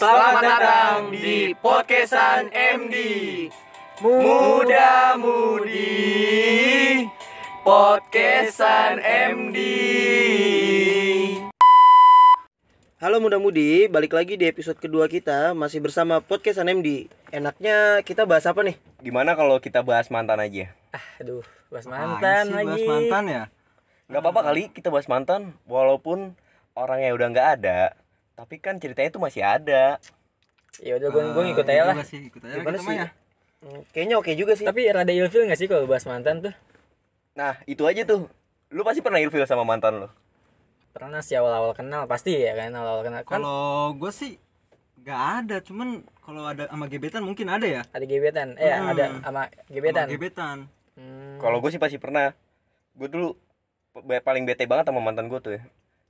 Selamat datang di podcastan MD Muda Mudi Podcastan MD Halo muda mudi, balik lagi di episode kedua kita masih bersama podcastan MD. Enaknya kita bahas apa nih? Gimana kalau kita bahas mantan aja? Aduh, bahas mantan sih, lagi. bahas mantan ya Gak apa-apa kali kita bahas mantan Walaupun orangnya udah nggak ada Tapi kan ceritanya itu masih ada Ya udah gue gue Eh, ngikut iya aja lah. sih, ikut aja Gimana sih? ya. Hmm, Kayaknya oke juga sih. Tapi rada ilfil gak sih kalau bahas mantan tuh? Nah itu aja tuh Lu pasti pernah ilfil sama mantan lo Pernah sih awal-awal kenal pasti ya kan awal-awal kenal kan Kalau gue sih nggak ada, cuman kalau ada sama gebetan mungkin ada ya. ada gebetan. Eh Hmm. ada sama gebetan. Sama gebetan. Hmm, Kalau gue sih pasti pernah Gue dulu paling bete banget sama mantan gue tuh ya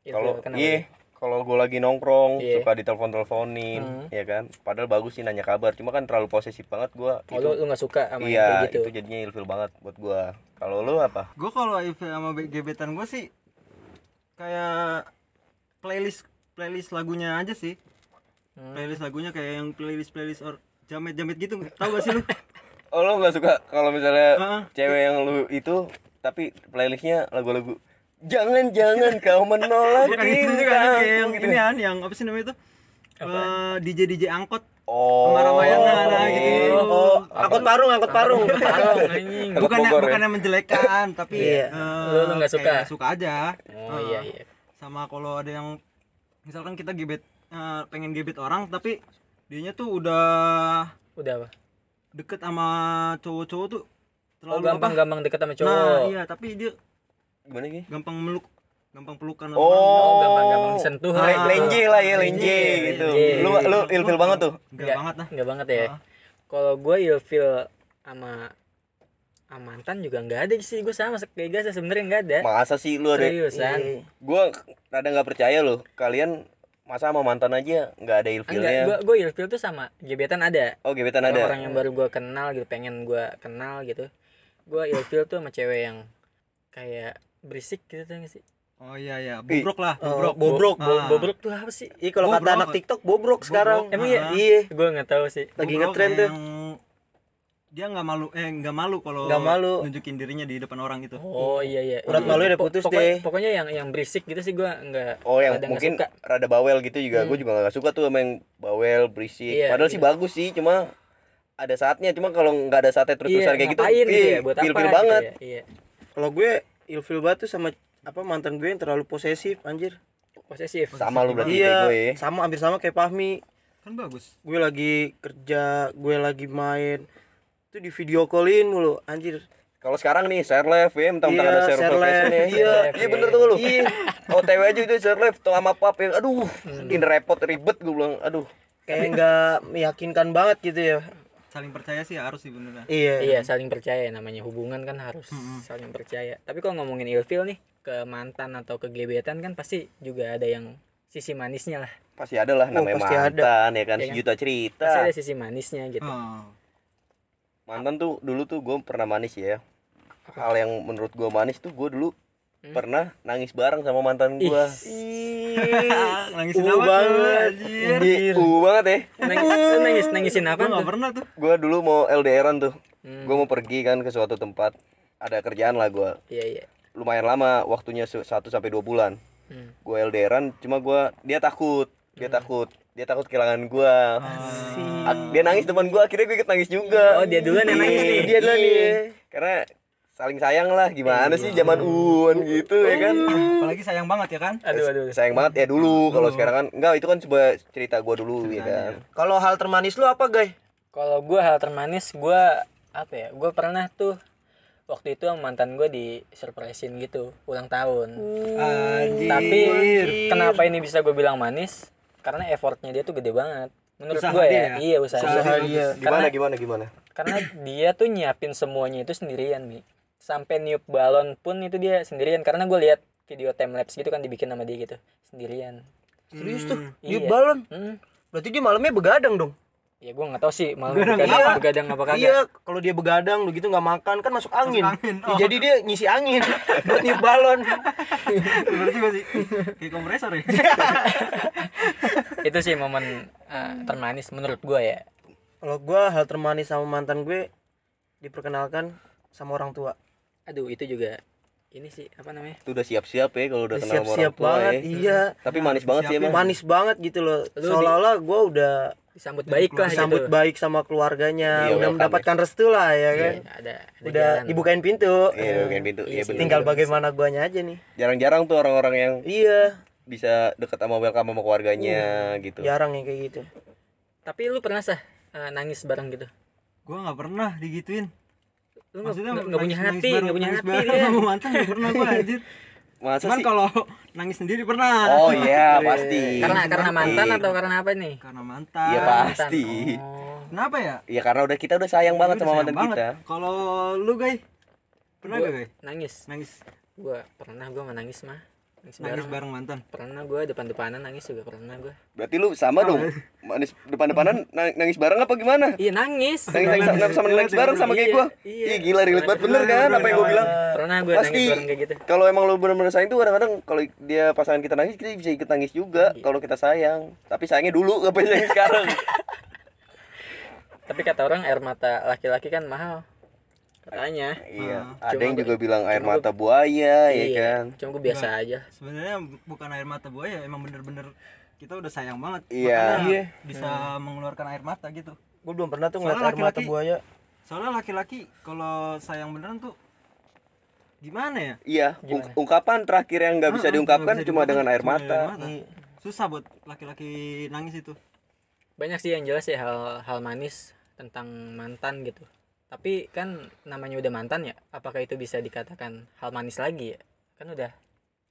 Kalau iya kalau gue lagi nongkrong Iya. suka ditelepon teleponin Hmm. ya kan padahal bagus sih nanya kabar cuma kan terlalu posesif banget gue? Oh, lu lu gak suka sama yang iya gitu. itu jadinya ilfil banget buat gue kalau lu apa Gue kalau if sama be- gebetan gue sih kayak playlist playlist lagunya aja sih. Hmm. Playlist lagunya kayak yang playlist playlist or jamet jamet gitu. Tahu gak sih lu? Oh lo nggak suka kalau misalnya Heeh. cewek yang lu itu tapi playlistnya lagu-lagu jangan jangan kau menolak Bukan itu juga kayak yang gitu. ini kan, yang apa sih namanya itu? Eh, DJ DJ angkot Oh. sama Ramayana nah, gitu. Oh, angkot parung, angkot parung. Parong, anjing. Angkot bukannya Bogor ya? bukannya menjelekan tapi Iya. eh, Lu- lu nggak suka? kayak suka aja Oh Eh, iya iya. sama kalau ada yang misalkan kita gebet eh, pengen gebet orang tapi dianya tuh udah Udah apa? deket sama cowok-cowok tuh Oh terlalu apa? gampang-gampang deket sama nah cowok. iya tapi dia gimana sih gampang meluk gampang pelukan Oh. Oh, gampang-gampang disentuh. Le- lah. lenje lah ya lenje Lenje, gitu. Lenje. lu lu ilfil banget tuh? Enggak banget lah. Enggak banget ya. Ah. Kalau gue ilfil sama sama mantan juga nggak ada sih. Gue sama kayak Gaza sebenarnya nggak ada. Masa sih lu ada? Seriusan. Iya. gue rada nggak percaya loh. Kalian masa sama mantan aja nggak ada enggak ilfilnya gue gue ilfil tuh sama gebetan ada. Oh gebetan ada? orang yang baru gue kenal gitu pengen gue kenal gitu. Gue ilfil tuh sama cewek yang kayak berisik gitu tuh sih oh iya iya bobrok lah Oh, bobrok bobrok. Bo- Ah. bobrok tuh apa sih Iya kalau kata Bobrok. anak TikTok bobrok sekarang. Bobrok. emang iya Ah. Iya, gue nggak tahu sih lagi Bobrok ngetren tuh. dia nggak malu eh nggak malu kalau Nggak malu. nunjukin dirinya di depan orang gitu oh iya iya Urat Iya. malunya udah Po- putus pokoknya, deh. pokoknya yang yang berisik gitu sih gue nggak Oh yang nggak mungkin suka. rada bawel gitu juga, gue Hmm. juga gak suka tuh sama yang bawel berisik. Iya, Padahal sih iya. bagus sih, cuma ada saatnya. Cuma kalau nggak ada saatnya terus-terusan kayak gitu, ngapain gitu ya buat apa gitu banget. ya. iya Kalau gue ilfil banget tuh sama apa mantan gue yang terlalu posesif anjir. posesif Sama lu berarti Iya, gue. ya. sama hampir sama kayak Fahmi. kan bagus Gue lagi kerja, gue lagi main. Itu di video callin mulu, anjir. Kalau sekarang nih share live ya, mentang-mentang Iya, ada share share live. ya. Iya. iya bener tuh lu. Iya. OTW aja itu share live tuh sama pap yang aduh, Hmm. ini repot ribet gue bilang. Aduh. Kayak nggak meyakinkan banget gitu ya. Saling percaya sih harus sih beneran Iya. iya saling percaya namanya hubungan kan harus saling percaya tapi kalau ngomongin ilfil nih ke mantan atau ke gebetan kan pasti juga ada yang sisi manisnya lah Pasti ada lah Oh, namanya ada. mantan ya kan, Iya kan? sejuta cerita. pasti ada sisi manisnya gitu oh. mantan tuh dulu tuh gue pernah manis ya hal yang menurut gue manis tuh gue dulu Hmm? pernah nangis bareng sama mantan gue nangisin Uh, apa banget. anjir? Uh banget ya. Nangis nangis nangisin apa tuh? pernah tuh. Gue dulu mau LDRan tuh. Hmm. gue mau pergi kan ke suatu tempat. Ada kerjaan lah gue iya iya. Lumayan lama waktunya se- satu sampai dua bulan. Hmm. gue LDRan cuma gue dia takut. Dia takut. Dia takut kehilangan gue dia nangis teman gue akhirnya gue ikut nangis juga. Oh, dia duluan yang nangis nih. dia duluan nih. Karena saling sayang lah gimana sih zaman uun gitu ya kan? Apalagi sayang banget ya kan? Aduh aduh sayang banget ya dulu kalau sekarang kan. Enggak itu kan sebuah cerita gua dulu ya kan? Kalau hal termanis lu apa, guys? kalau gue hal termanis gue apa ya? Gue pernah tuh waktu itu sama mantan gue di surprisein gitu ulang tahun. Anjir. Tapi kenapa ini bisa gue bilang manis? Karena effortnya dia tuh gede banget. Menurut Usaha gue ya ya? iya usaha, Usaha dia. dia. gimana Karena- gimana gimana karena dia tuh nyiapin semuanya itu sendirian nih sampai niup balon pun itu dia sendirian karena gue lihat video time lapse gitu kan dibikin sama dia gitu sendirian Serius tuh, Iya. niup balon. hmm. Berarti dia malamnya begadang dong. ya gua nggak tahu sih malam Begadang begadang, iya. begadang apa kagak Iya, kalau dia begadang lu gitu nggak makan kan masuk angin. angin, Ya, oh. jadi dia ngisi angin buat niup balon. bener juga sih kayak kompresor ya itu sih momen eh, termanis menurut gua ya Kalau gua hal termanis sama mantan gue diperkenalkan sama orang tua. Aduh itu juga ini sih apa namanya Itu udah siap-siap ya kalau udah kenal sama orang Siap-siap tua banget, ya. iya. Tapi manis banget sih emang. Manis banget gitu loh. Seolah-olah gua udah disambut baik lah disambut gitu baik sama keluarganya, Iya, udah mendapatkan restu lah ya kan. Iya, ada, ada Udah jalan. dibukain pintu. Iya, bukan pintu. Iya Iya, bener. Tinggal bagaimana guanya aja nih. Jarang-jarang tuh orang-orang yang Iya, bisa deket sama welcome sama keluarganya gitu. jarang yang kayak gitu. tapi lu pernah sah eh, nangis bareng gitu gue nggak pernah digituin lu Maksudnya nggak- punya hati nggak punya hati dia sama mantan nggak pernah gue anjir Masa cuman sih? kalau nangis sendiri pernah Oh iya, pasti. karena karena mantan Iya. atau karena apa nih karena mantan Iya Mantan. pasti. oh. kenapa ya Iya karena udah kita udah sayang banget Udah sama sayang mantan banget. kita. kalau lu guys pernah gak guys nangis nangis gua pernah gua mah nangis mah nangis, nangis bareng bareng mantan pernah gua depan-depanan nangis juga pernah gua Berarti lu sama dong. Manis depan-depanan nang- nangis bareng apa gimana? iya nangis Nangis nangis sama, sama nangis bareng sama kayak Iya, gua. iya. Ih gila relate banget bener kan apa yang gua bilang. pernah gua Pasti. nangis bareng kayak gitu Kalau emang lu bener-bener sayang tuh kadang-kadang kalau dia pasangan kita nangis kita bisa ikut nangis juga Iya. kalau kita sayang. Tapi sayangnya dulu gak sayang sekarang. tapi kata orang air mata laki-laki kan mahal katanya iya. Ah. Ada yang juga bilang air mata buaya ya iya kan. cuma gua biasa aja sebenarnya bukan air mata buaya emang bener-bener kita udah sayang banget Iya. makanya Iya. bisa mengeluarkan air mata gitu Gue belum pernah tuh ngeliat Soalnya air mata laki-laki- buaya. soalnya laki-laki kalau sayang beneran tuh gimana ya Iya, ung- ungkapan terakhir yang nggak bisa Heeh, diungkapkan bisa cuma diungkapkan, dengan air cuma mata. Iya. susah buat laki-laki nangis itu banyak sih yang jelas ya hal hal manis tentang mantan gitu tapi kan namanya udah mantan ya apakah itu bisa dikatakan hal manis lagi ya? Kan udah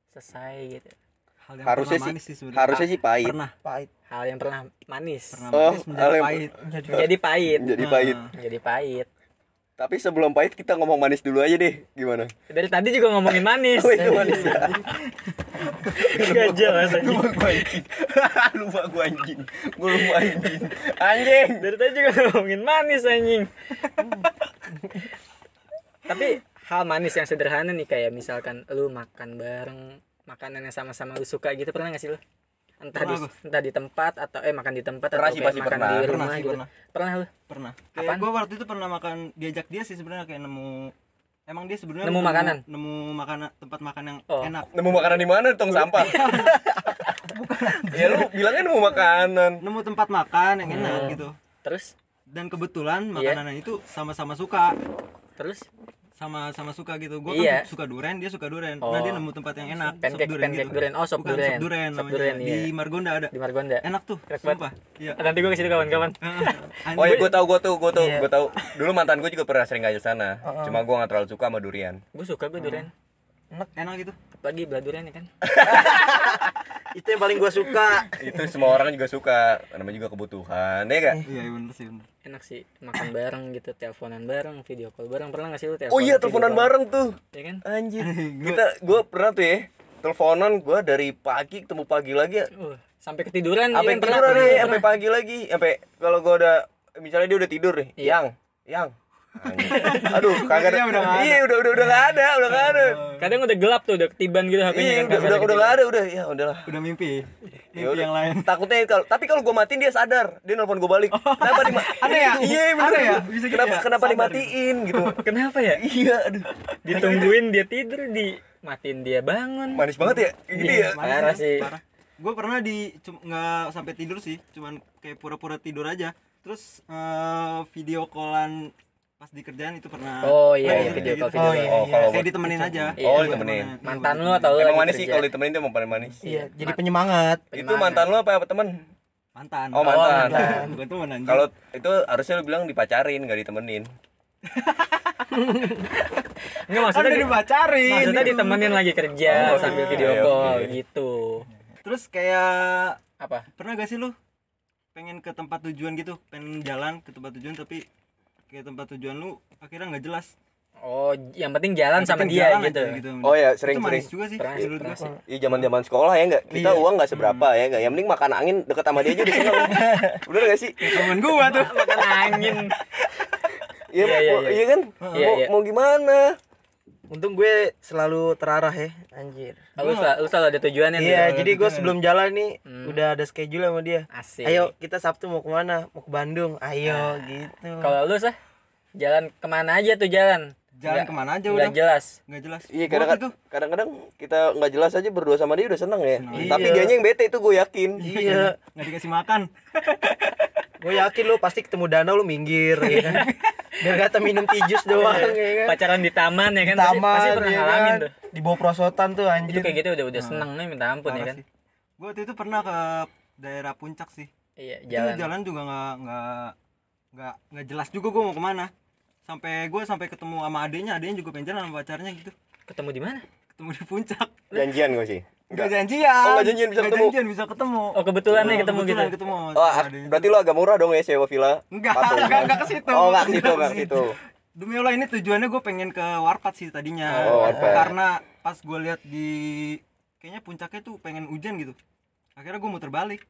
selesai gitu. Hal yang Harusnya pernah sih- manis sih Harusnya sih pahit. pernah. Pahit. hal yang pernah manis. Pernah Oh, manis hal menjadi yang- pahit. Menjadi pahit. Jadi Nah, pahit. menjadi pahit Tapi sebelum pahit kita ngomong manis dulu aja deh. Gimana? dari tadi juga ngomongin manis Oh, itu manis ya. gak jelas aja Lupa gua anjing. lupa gua anjing. Gua lupa anjing. Anjing. dari tadi juga ngomongin manis anjing tapi hal manis yang sederhana nih kayak misalkan lu makan bareng makanan yang sama-sama lu suka gitu pernah gak sih lu entah di Pernah gua. entah di tempat atau eh makan di tempat Pernah atau sih, pasti makan pernah. di Pernah rumah sih, gitu pernah. pernah lu pernah kayak gue waktu itu pernah makan diajak dia sih sebenarnya kayak nemu emang dia sebenarnya Nemu makanan? nemu makanan tempat makan yang Oh. enak Nemu makanan di mana? Tong sampah. ya lu bilangnya nemu makanan. nemu tempat makan yang enak Hmm. gitu terus dan kebetulan Iya. makanan itu sama-sama suka terus sama-sama suka gitu gue Iya. kan suka duren dia suka duren Oh. nah dia nemu tempat yang enak Pancake- sop duren pancake gitu duren. Oh, sop Bukan, duren. sop duren Sop duren, di iya. Margonda ada di Margonda enak tuh Enak banget. sumpah iya nanti gue kasih kawan-kawan Oh ya gua tahu gua tuh, gua tuh, Iya. gua tahu. Dulu mantan gua juga pernah sering aja sana. Cuma gua nggak terlalu suka sama durian. gue suka gue durian enak gitu apalagi belah durian ya kan Itu yang paling gua suka. Itu semua orang juga suka. Namanya juga kebutuhan, ya gak? iya iya, bener sih bener enak sih makan bareng gitu teleponan bareng video call bareng pernah gak sih lu Oh teleponan iya, video teleponan bareng tuh. ya kan Anjir. Kita gua pernah tuh ya. Teleponan gua dari pagi ketemu pagi lagi ya. Uh, sampai ketiduran Sampai ya kan? Pernah, tiduran pernah, nih, pernah. sampai pagi lagi. Sampai kalau gua udah misalnya dia udah tidur nih. Iya. Yang, yang. Aduh, kagak Iya, ada. udah nggak ada. Iya, udah udah udah enggak ada, udah enggak ada. kadang udah gelap tuh udah ketiban gitu HP-nya Iya, kan udah udah udah enggak ada, udah. Ya udahlah. udah mimpi mimpi Ya udah. yang lain Takutnya kalau tapi kalau gua matiin dia sadar, dia nelpon gua balik. Kenapa di Aneh ya? Iya, bener. Aneh ya? Bisa gitu kenapa ya? kenapa Sadar dimatiin gitu. kenapa ya iya, aduh. ditungguin dia tidur di matiin dia bangun Manis banget ya. Gitu Iya. ya. Parah sih. parah gue pernah di nggak sampai tidur sih cuman kayak pura-pura tidur aja terus eh, video callan pas di kerjaan itu pernah oh iya, Nah, iya gitu, video gitu. call video Oh, call. iya, Oh, iya. kalau buat ditemenin aja Iya. Oh, ditemenin. temenin. mantan Iya, lu atau lu Emang manis sih kalau ditemenin dia emang paling manis. Iya, jadi penyemangat. Itu mantan lu apa apa temen? mantan Oh, mantan. mantan. bukan teman anjing Kalau itu harusnya lu bilang dipacarin, gak ditemenin. Enggak maksudnya di- dipacarin maksudnya ditemenin lagi kerja Oh, sambil iya, video call gitu terus kayak apa pernah gak sih lu pengen ke tempat tujuan gitu pengen jalan ke tempat tujuan tapi kayak tempat tujuan lu akhirnya nggak jelas Oh, yang penting jalan Yang sama penting dia jalan gitu. aja Oh ya, Itu sering-sering. juga sih Pernah, menurut pernah gua. sih. Iya zaman zaman sekolah ya enggak? Kita Iya. uang nggak seberapa ya enggak? Yang penting makan angin deket sama dia aja udah seneng. Bener gak sih? Temen gua tuh. Makan angin. Iya, Iya, iya, iya. iya kan? Iya, Mau iya. mau gimana? Untung gue selalu terarah ya, anjir. Lu selalu, lu selalu ada tujuannya Iya, jadi gue sebelum jalan nih Hmm. udah ada schedule sama dia. Asik. Ayo kita Sabtu mau ke mana? Mau ke Bandung. Ayo gitu. Kalau lu sah jalan ke mana aja tuh jalan? Jalan Nggak- ke mana aja nggak udah. jelas. Nggak jelas. Iya Gua kadang waktu itu kadang-kadang kita nggak jelas aja berdua sama dia udah seneng ya. Seneng. Tapi Iya. dianya yang bete itu gue yakin. Iya, nggak dikasih makan. gue yakin lu pasti ketemu danau lu minggir ya kan. Biar kata minum tijus doang ya kan. Pacaran di taman ya kan? Di Pasti- taman, pasti, pernah ya ngalamin kan. tuh. Di bawah prosotan tuh Itu anjir. kayak gitu udah udah seneng nih minta ampun ya Parah kan? sih. Gua waktu itu pernah ke daerah puncak sih. Iya, Itu jalan. jalan juga nggak nggak nggak nggak jelas juga gua mau ke mana. Sampai gua sampai ketemu sama adenya, adenya juga pengen jalan sama pacarnya gitu. Ketemu di mana? Ketemu di puncak. Janjian gue sih. Nggak janjian. Oh, nggak janjian bisa Nggak ketemu. janjian bisa ketemu. Oh, kebetulan nih ketemu gitu. kebetulan ketemu. Oh, adenya. berarti lu agak murah dong ya sewa villa. Enggak, Patung. enggak, enggak ke situ. Oh, enggak ke situ, enggak ke situ. Demi Allah ini tujuannya gue pengen ke Warpat sih tadinya. Oh, Warpat. Karena pas gue lihat di kayaknya puncaknya tuh pengen hujan gitu. Akhirnya gue muter balik.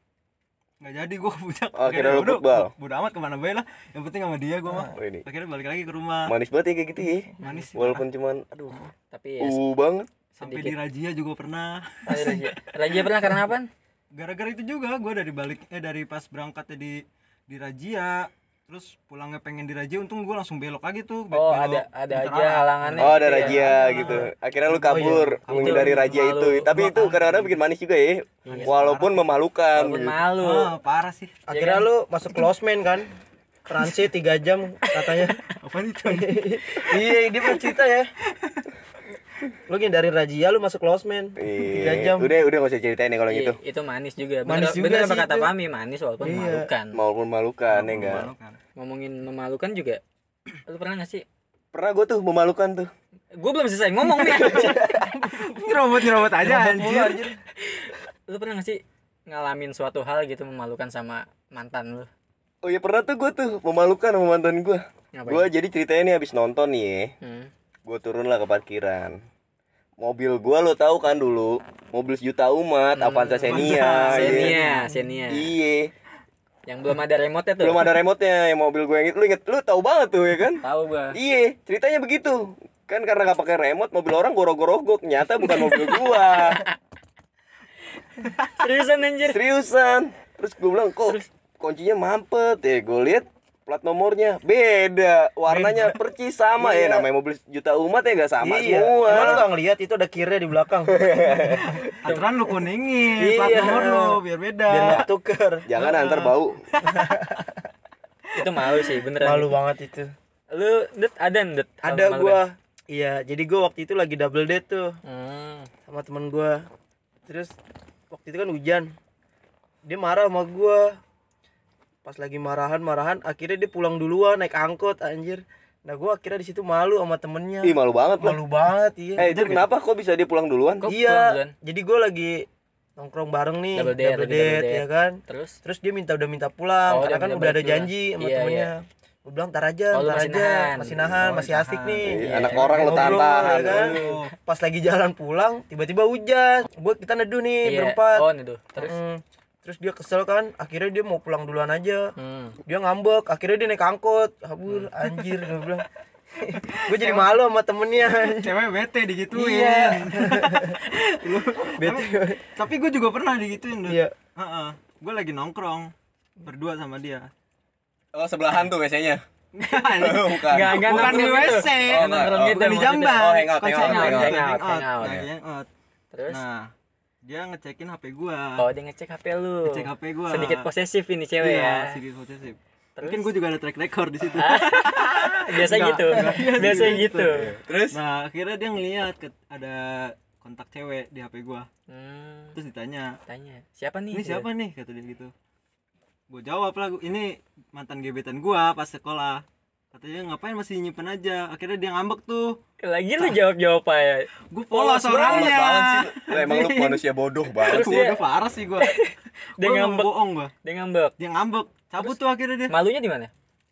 Nggak jadi gue ke puncak. Oh, akhirnya lu udah, football. Bodo amat ke mana bae lah. Yang penting sama dia gue mah. Oh. Akhirnya balik lagi ke rumah. Manis banget ya kayak gitu ya. Manis Walaupun cuman aduh, Tapi ya, uh banget. Sampai di Rajia juga pernah. Oh, iya, Raja. Raja pernah karena apa? Gara-gara itu juga gue dari balik eh dari pas berangkatnya di di Rajia terus pulangnya pengen di Rajia untung gue langsung belok lagi tuh Oh, belok ada ada muter aja arah. halangannya. Oh, ada ya. razia gitu. Akhirnya lu kabur kabur. menghindari razia Malu. itu. Tapi itu kadang-kadang bikin manis juga ya. Walaupun memalukan. Walaupun gitu. malu. Ah, parah sih Akhirnya lu masuk closement kan? Transit 3 jam katanya. apa itu iya, dia pernah cerita ya. Lu dari razia lu masuk closement 3 Iya. jam. Udah, udah gak usah ceritain ya kalau Iya, gitu. itu manis juga. Manis Bener, juga bener apa kata itu. Pami, manis walaupun Iya. memalukan. Maupun memalukan ya enggak. Memalukan. Ngomongin memalukan juga. Lu pernah gak sih? Pernah gue tuh memalukan tuh. Gue belum selesai ngomong nih. nyerobot nyerobot aja anjir lu pernah gak sih ngalamin suatu hal gitu memalukan sama mantan lu? Oh iya pernah tuh gue tuh memalukan sama mantan gue. Gue jadi ceritanya nih habis nonton nih ya. Hmm. Gue turun lah ke parkiran. Mobil gue lo tahu kan dulu mobil sejuta umat Avanza Xenia. Xenia, iya. Xenia. Iya. Yang belum ada remote tuh. Belum ada remote-nya yang mobil gue yang itu lu inget lu tahu banget tuh ya kan? Tahu gua. Iya, ceritanya begitu. Kan karena gak pakai remote, mobil orang gorok-gorok nyata bukan mobil gua. Seriusan anjir. Seriusan. Terus gue bilang, "Kok kuncinya mampet ya?" Gue lihat plat nomornya beda, warnanya percis sama ya namanya mobil juta umat ya gak sama iya. semua. Emang lu gak ngeliat itu ada kirnya di belakang. aturan lu kuningin plat Iya. nomor lu biar beda Biar gak tuker. Jangan antar bau. Itu malu sih, beneran. Malu banget itu. Lu det ada det? Ada gua. Iya, jadi gua waktu itu lagi double date tuh Hmm. sama temen gua. Terus waktu itu kan hujan. Dia marah sama gua. Pas lagi marahan-marahan, akhirnya dia pulang duluan naik angkot anjir. Nah, gua akhirnya di situ malu sama temennya. Ih, malu banget lah. Malu banget iya. Eh, itu kenapa kok bisa dia pulang duluan? Kok pulang iya. duluan? Jadi gua lagi nongkrong bareng nih, Double date, lagi double date. ya kan. Terus Terus dia minta udah minta pulang Oh, karena kan udah ada janji sama Iya, temennya. Gue bilang tar aja, Oh, lu ntar masih aja, nahan. masih nahan, Oh, masih asik nih. Iya, anak orang lu Ngobrol, tahan-tahan. ya kan? Oh. Pas lagi jalan pulang, tiba-tiba hujan. Gue kita neduh nih iya. berempat. Oh, nih tuh. Terus Mm. Terus dia kesel kan, akhirnya dia mau pulang duluan aja. hmm. Dia ngambek, akhirnya dia naik angkot. Kabur, anjir, gue bilang. gue jadi malu sama temennya. cewek bete digituin Iya. Tapi, tapi gue juga pernah digituin. Iya. gue lagi nongkrong berdua sama dia Oh, sebelahan tuh biasanya. Enggak, bukan. enggak bukan di nongkrong gitu. WC Oh, enggak. nongkrong Oh, gitu bukan di jamban Oh, hangout, hangout, hangout, hangout, hangout, hangout. lagi hangout. Terus nah dia ngecekin HP gua oh dia ngecek HP lu. ngecek HP gua Sedikit posesif ini cewek iya, ya. sedikit posesif Terus? mungkin gua juga ada track record di situ Biasa Enggak, gitu. enggak. Biasa gitu. Terus nah akhirnya dia ngeliat ke, ada kontak cewek di HP gua Hmm. terus ditanya Tanya, siapa nih? ini siapa nih kata dia gitu gue jawab lah ini mantan gebetan gua pas sekolah katanya ngapain masih nyimpen aja? Akhirnya dia ngambek tuh. Lagi lu jawab-jawab apa ya? gue polos orangnya. sih. Lu emang lu manusia bodoh banget. Gue dia- udah parah sih gue Dia ngambek. bohong gua. Dia ngambek. dia ngambek. Cabut tuh akhirnya dia. Malunya di mana?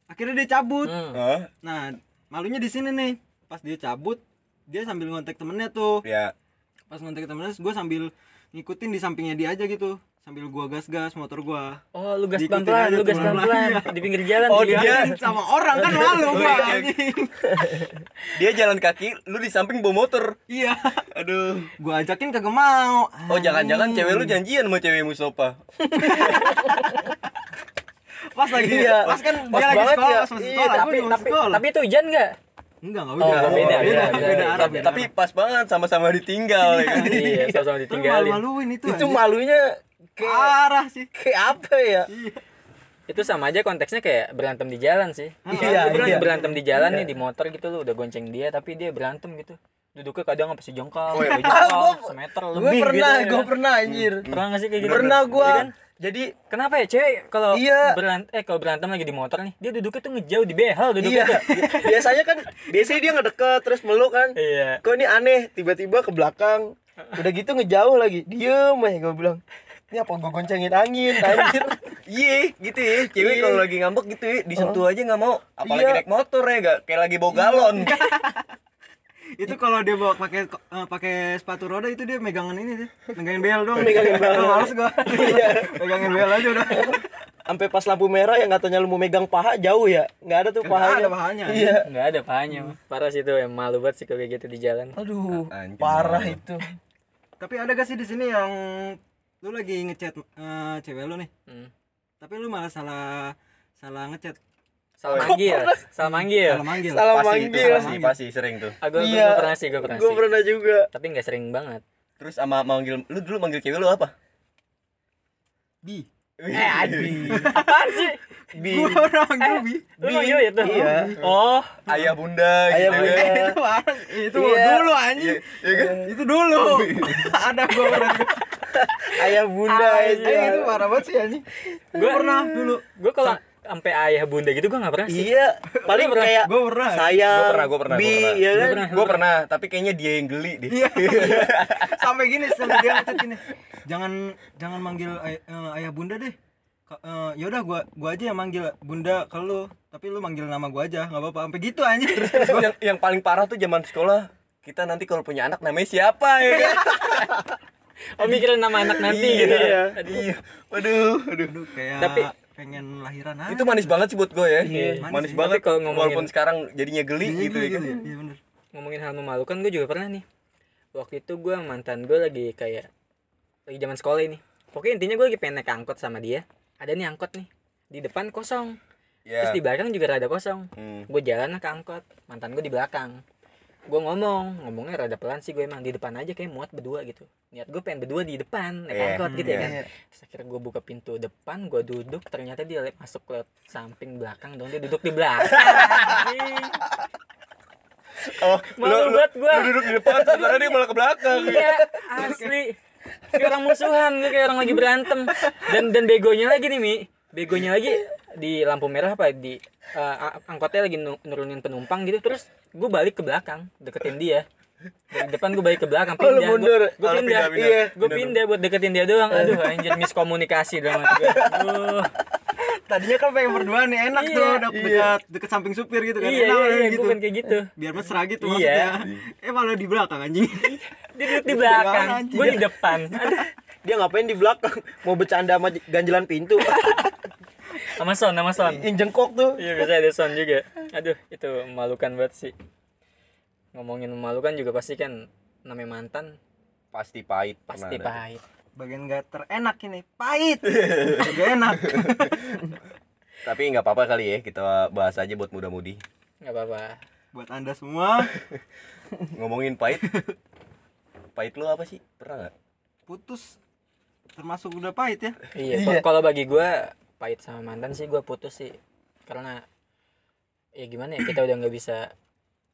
akhirnya dia cabut. Hmm. Nah malunya di sini nih. Pas dia cabut dia sambil ngontek temennya tuh. Ya. Pas ngontek temennya gue sambil ngikutin di sampingnya dia aja gitu sambil gua gas-gas motor gua Oh, lu gas pelan-pelan, lu gas pelan-pelan di pinggir jalan. Oh, di dia- jalan. Iya, sama orang kan malu gua iya. anjing. dia jalan kaki lu di samping bawa motor iya aduh gua ajakin kagak mau oh jangan-jangan cewek lu janjian sama cewek Mustafa pas lagi Iya. pas kan Pas dia lagi banget sekolah ya. pas masih Iya, sekolah gua tapi tapi sekolah tapi itu hujan enggak? enggak enggak Oh, udah beda, beda, beda beda, beda arah tapi, pas banget sama-sama ditinggal ya kan? iya, sama-sama Lu ditinggalin. malu-maluin itu itu malunya kayak parah sih kayak apa ya Itu sama aja konteksnya kayak berantem di jalan sih. Iya, Lu iya. berantem di jalan nih di motor gitu lu udah gonceng dia tapi dia berantem gitu. Duduknya kadang apa sejengkal, Oh, iya. jengkal, semeter gue lebih pernah gitu, ya gue kan? pernah anjir Pernah nggak sih kayak gitu? pernah gue Iya kan? jadi Kenapa ya cewek kalau Iya. berantem eh kalau berantem lagi di motor nih, dia duduknya tuh ngejauh di behel iya duduknya tuh. biasanya kan biasanya dia ngedeket terus meluk kan Iya. kok ini aneh tiba-tiba ke belakang udah gitu ngejauh lagi diem aja gue bilang ini apa gue goncengin angin anjir Iya, gitu ya. Cewek Iya. kalau lagi ngambek gitu ya, disentuh aja nggak mau. Apalagi Iya. naik motor ya, gak kayak lagi bawa galon. itu kalau dia bawa pakai eh, pakai sepatu roda itu dia megangan ini deh megangin bel doang Megangin bel. Males gua Iya. megangin bel aja udah sampai pas lampu merah yang katanya lu mau megang paha jauh ya nggak ada tuh Nggak pahanya ada pahanya. iya Nggak ada pahanya. Parah sih itu yang malu banget sih kalau kayak gitu di jalan. aduh parah itu tapi ada gak sih di sini yang lu lagi ngechat eh, cewek lu nih Hmm. tapi lu malah salah salah ngechat Salah manggil, salah manggil. salah manggil Salah pasti itu, manggil. pasti, pasti sering tuh. Ah, gua, gua- Iya. gua pernah sih, gue pernah gue pernah juga Tapi nggak sering banget. Terus sama manggil lu dulu manggil cewek lu apa? bi eh aduh Apaan sih? bi gua orang manggil bi Lu manggil itu? Iya. Oh, Ayah bunda Ayah gitu bunda. kan. itu itu Iya. dulu anjing Iya, iya kan? itu dulu ada gua pernah ayah bunda aja. Eh, itu parah banget sih anjing. Gua- pernah dulu. Gue kalau sampai ayah bunda gitu gue nggak pernah sih. iya. Paling pernah- kayak gua pernah. saya Gua pernah, gua pernah, bi pernah. ya kan? pernah. Gue pernah, tapi kayaknya dia yang geli deh. Iya. sampai gini sampai dia ngechat gini jangan jangan manggil ay- eh, ayah bunda deh. Ka- eh, yaudah gua gua aja yang manggil bunda ke lu. Tapi lu manggil nama gua aja nggak apa-apa. Sampai gitu anjing. Terus yang, yang paling parah tuh zaman sekolah kita nanti kalau punya anak namanya siapa ya kan? Oh mikirin nama anak nanti gitu. Iya. Iya. Waduh, aduh. Aduh, kayak Tapi- pengen lahiran aja Itu manis banget sih buat gue ya. Iya. Manis, Manis sih. banget Tapi kalau ngomongin- walaupun sekarang jadinya geli Iya, gitu ya kan. ya iya bener Ngomongin hal memalukan gue juga pernah nih. Waktu itu gue mantan gue lagi kayak lagi zaman sekolah ini. Pokoknya intinya gue lagi pengen naik angkot sama dia. Ada nih angkot nih di depan kosong. Iya. Terus di belakang juga rada kosong. Hmm. Gue jalan ke angkot. Mantan gue di belakang. Gue ngomong, ngomongnya rada pelan sih gue emang di depan aja kayak muat berdua gitu. Niat gue pengen berdua di depan naik Iya. angkot gitu ya Iya. kan. Terus akhirnya gue buka pintu depan, gue duduk, ternyata dia masuk ke samping belakang dong, dia duduk di belakang. Oh, Malu gua. Lu duduk di depan sementara dia malah ke belakang. iya, asli. Kayak orang musuhan, gue kayak orang lagi berantem. Dan dan begonya lagi nih, Mi. Begonya lagi di lampu merah apa di eh, a- angkotnya lagi nu- nurunin penumpang gitu terus gue balik ke belakang deketin dia. Dari depan gue balik ke belakang Oh, pindah. Mundur. gue Oh, pindah, pindah, pindah. iya gue Pindah, pindah buat deketin dia doang. Aduh anjir miskomunikasi dong gue aduh. Tadinya kan pengen berdua nih enak Iya. tuh dek- dekat dekat samping supir gitu kan. Iya enak iya, iya gitu. gue kan kayak gitu. Biar mesra gitu Iya. maksudnya. Eh malah di belakang anjing. Dia duduk di belakang. Anjing. gue di depan. Aduh dia ngapain di belakang? Mau bercanda sama ganjelan pintu sama son sama son yang jengkok tuh Iya biasa ada sound juga. Aduh itu memalukan banget sih. Ngomongin memalukan juga pasti kan namanya mantan Pasti pahit. pasti ada. pahit. bagian gak terenak ini pahit gak enak Tapi nggak apa-apa kali ya kita bahas aja buat muda-mudi. Gak apa-apa. buat anda semua Ngomongin pahit. pahit lu apa sih? Pernah nggak? putus termasuk udah pahit ya Iya. Iya. Kalau bagi gue pahit sama mantan sih gue putus sih. Karena ya gimana ya kita udah nggak bisa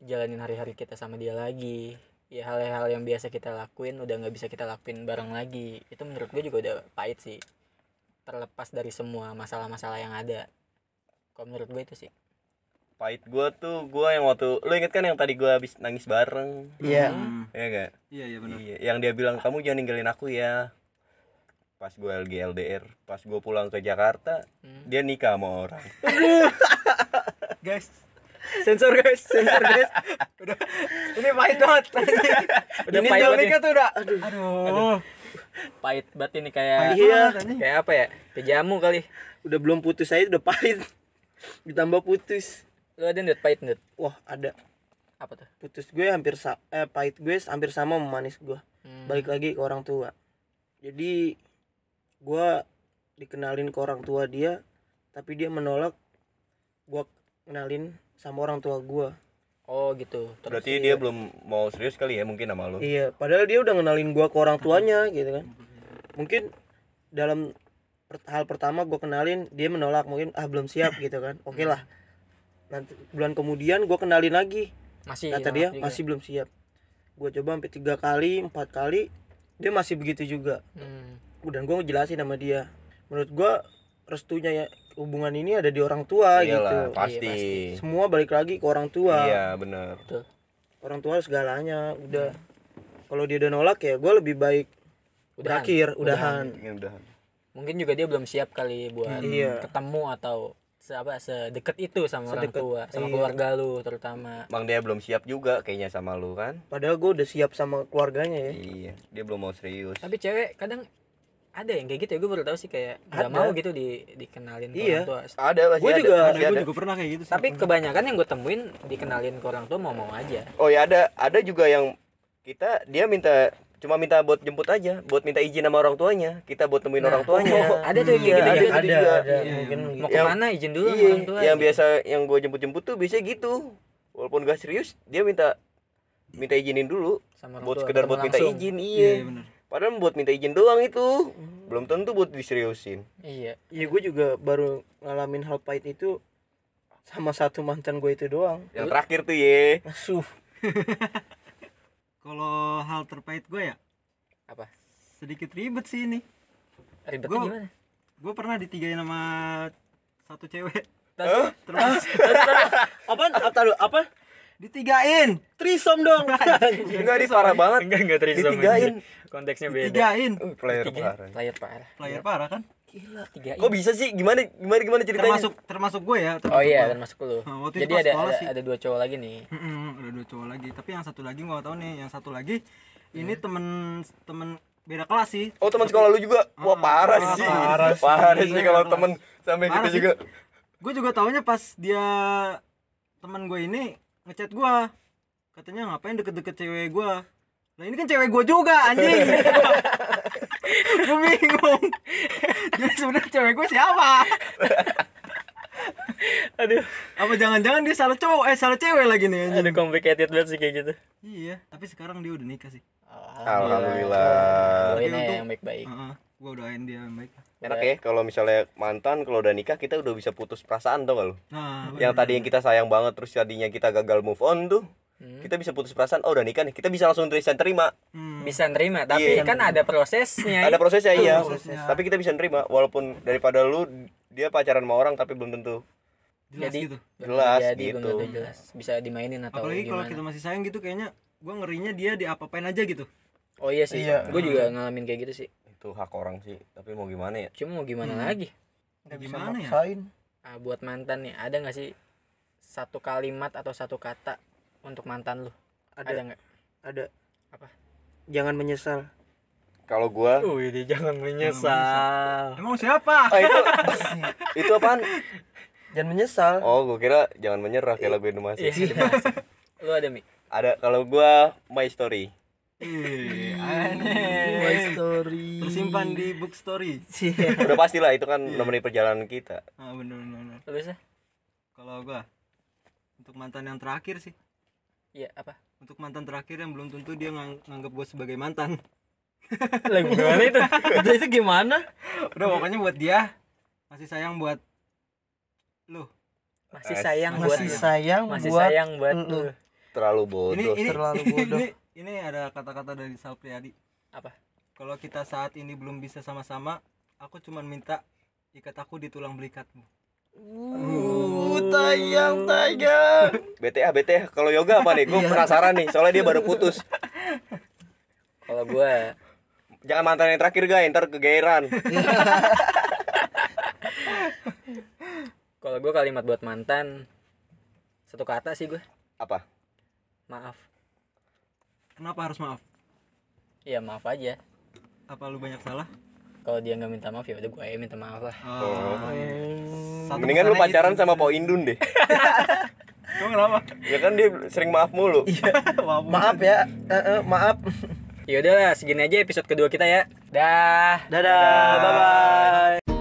jalanin hari-hari kita sama dia lagi. Ya hal-hal yang biasa kita lakuin udah nggak bisa kita lakuin bareng lagi. Itu menurut gue juga udah pahit sih. Terlepas dari semua masalah-masalah yang ada. Kalau menurut gue itu sih. Pahit gua tuh gua yang waktu lu inget kan yang tadi gua habis nangis bareng. iya. Hmm, Iya gak? iya iya benar. Iya, yang dia bilang kamu jangan ninggalin aku ya. Pas gua LG LDR, pas gua pulang ke Jakarta, Hmm. dia nikah sama orang. guys. Sensor guys. Sensor guys. Udah ini pahit banget. Udah ini pahit banget Domika tuh udah. Aduh. Aduh. Pahit banget ini kayak Pahit Iya. kayak apa ya? Kayak jamu kali. Udah belum putus aja udah pahit. Ditambah putus. Lu ada ndut pahit ndut wah ada. Apa tuh? Putus gue hampir sa eh pahit gue hampir sama sama manis gue. Hmm. balik lagi ke orang tua. Jadi gue dikenalin ke orang tua dia tapi dia menolak gue kenalin sama orang tua gue oh gitu. Terus- Berarti dia belum mau serius kali ya mungkin sama lu. iya padahal dia udah kenalin gue ke orang tuanya gitu kan. Mungkin dalam hal pertama gue kenalin dia menolak mungkin ah belum siap gitu kan. Oke lah. Nanti bulan kemudian gue kenalin lagi. Masih kata dia juga. masih belum siap. Gue coba sampai tiga kali empat kali dia masih begitu juga. Hmm. Dan gue ngejelasin sama dia menurut gue restunya ya hubungan ini ada di orang tua Iyalah, gitu pasti. Iya, pasti. semua balik lagi ke orang tua Iya, benar. betul orang tua segalanya udah kalau dia udah nolak ya gue lebih baik Udahan. berakhir udahan, Ingin udahan. mungkin juga dia belum siap kali buat Iya. ketemu atau se apa sedekat itu sama orang Sedekat, tua sama iya. keluarga lu terutama Bang dia belum siap juga kayaknya sama lu kan? padahal gue udah siap sama keluarganya ya Iya, dia belum mau serius. tapi cewek kadang ada yang kayak gitu ya gue baru tahu sih kayak nggak Ada. mau gitu di dikenalin ke Iya. orang tua Ada ada. juga- ada gue ada. juga pernah kayak gitu sih tapi kebanyakan yang gue temuin dikenalin ke orang tua mau mau aja Oh ya ada, ada juga yang kita dia minta cuma minta buat jemput aja, buat minta izin sama orang tuanya. Kita buat temuin orang tuanya. oh, ada tuh yang kayak Iya, gitu ada, juga. ada. ada juga. ada Iya, mungkin mau gitu. Yang- ke mana izin dulu sama Iya, orang tua yang gitu. biasa yang gue jemput-jemput tuh biasanya gitu. Walaupun gak serius, dia minta minta izinin dulu sama orang buat tua sekedar buat minta langsung. izin iya iya. iya, benar Padahal buat minta izin doang itu. Belum tentu buat diseriusin. iya Iya gue juga baru ngalamin hal pahit itu sama satu mantan gue itu doang. Yang terakhir tuh ye. Asuh. kalau hal terpahit gue ya apa sedikit ribet sih ini ribetnya Gua- gimana gue pernah ditigain sama satu cewek terus? Apa lu? Apa? Ditigain Trisom dong. Enggak di parah banget. enggak enggak terus Ditigain. konteksnya beda ditigain Uh, player Tiga, parah. player parah player parah kan tiga Kok bisa sih? Gimana gimana gimana ceritanya? termasuk termasuk gue ya oh termasuk iya gue. termasuk lu Nah, waktu jadi ada ada, sih. ada dua cowok lagi nih Mm-mm, ada dua cowok lagi tapi yang satu lagi gua gak tahu nih yang satu lagi ini temen temen beda kelas sih Oh teman sekolah lu juga? Wah Ah, parah ah, sih. parah sih. Parah sih Iya, kalau kelas. temen sampai Parah gitu sih. juga. gue juga taunya pas dia teman gue ini ngechat gua. Katanya ngapain deket-deket cewek gua? Nah ini kan cewek gua juga anjing. Gue bingung. Jadi sebenarnya cewek gua siapa? Aduh. Apa jangan-jangan dia salah cowok eh salah cewek lagi nih anjing? Ada complicated banget sih kayak gitu. Iya tapi sekarang dia udah nikah sih. Alhamdulillah. doain aja untuk- yang baik-baik. Heeh, gua doain dia yang baik Enak ya kalau misalnya mantan kalau udah nikah kita udah bisa putus perasaan tau gak lu? nah Yang tadi yang kita sayang banget terus tadinya kita gagal move on tuh. Hmm. Kita bisa putus perasaan. Oh udah nikah nih. Kita bisa langsung terima terima. hmm. bisa nerima tapi Iya. kan ada prosesnya Ada prosesnya iya. prosesnya. Tapi kita bisa nerima walaupun daripada lu dia pacaran sama orang tapi belum tentu. jelas jadi gitu belum Jelas jadi, belum gitu. tentu jelas bisa dimainin atau apalagi kalau kita masih sayang gitu kayaknya gua ngerinya dia diapa-apain aja gitu oh iya sih Iya. gue juga ngalamin kayak gitu sih Itu hak orang sih. Tapi mau gimana ya? cuma mau gimana Hmm. lagi Nggak bisa Gimana ya? maksain. ah, buat mantan nih ada nggak sih satu kalimat atau satu kata untuk mantan lu ada Ada nggak ada. Apa? Jangan menyesal. Kalau gua Oh ini jangan menyesal. emang siapa Ah itu itu apaan? Jangan menyesal. Oh, gua kira jangan menyerah kayak lagu Indonesia. Iya, lu ada mi Ada kalau gua My Story. My aneh. story. tersimpan di book story Udah pastilah itu kan nemenin perjalanan kita. ah bener bener, bener. lu bisa kalau gua untuk mantan yang terakhir sih iya apa untuk mantan terakhir yang belum tentu dia ngang nganggap gue sebagai mantan lagu gimana itu itu, itu gimana? udah pokoknya buat dia masih sayang buat lu masih sayang buat Masih sayang masih buat sayang buat lu. lu Terlalu bodoh. ini ini terlalu bodoh. ini ini ada kata-kata dari Sal Priadi apa kalau kita saat ini belum bisa sama-sama aku cuman minta ikat aku di tulang belikatmu Uh, tayang tayang. BTA BTA kalau yoga apa nih? Gue penasaran nih, soalnya dia baru putus. kalau gua Jangan mantan yang terakhir guys, ntar kegeeran. kalau gua kalimat buat mantan satu kata sih gue Apa? maaf kenapa harus maaf? Iya maaf aja. Apa lu banyak salah? Kalau dia nggak minta maaf ya udah gue aja minta maaf lah. Oh. Satu Mendingan lu pacaran itu. sama Po Indun deh. Emang kenapa? Ya kan dia sering maaf mulu. maaf. Ya. Eh, eh, maaf. Ya udah segini aja episode kedua kita ya. Dah. Dadah. Bye bye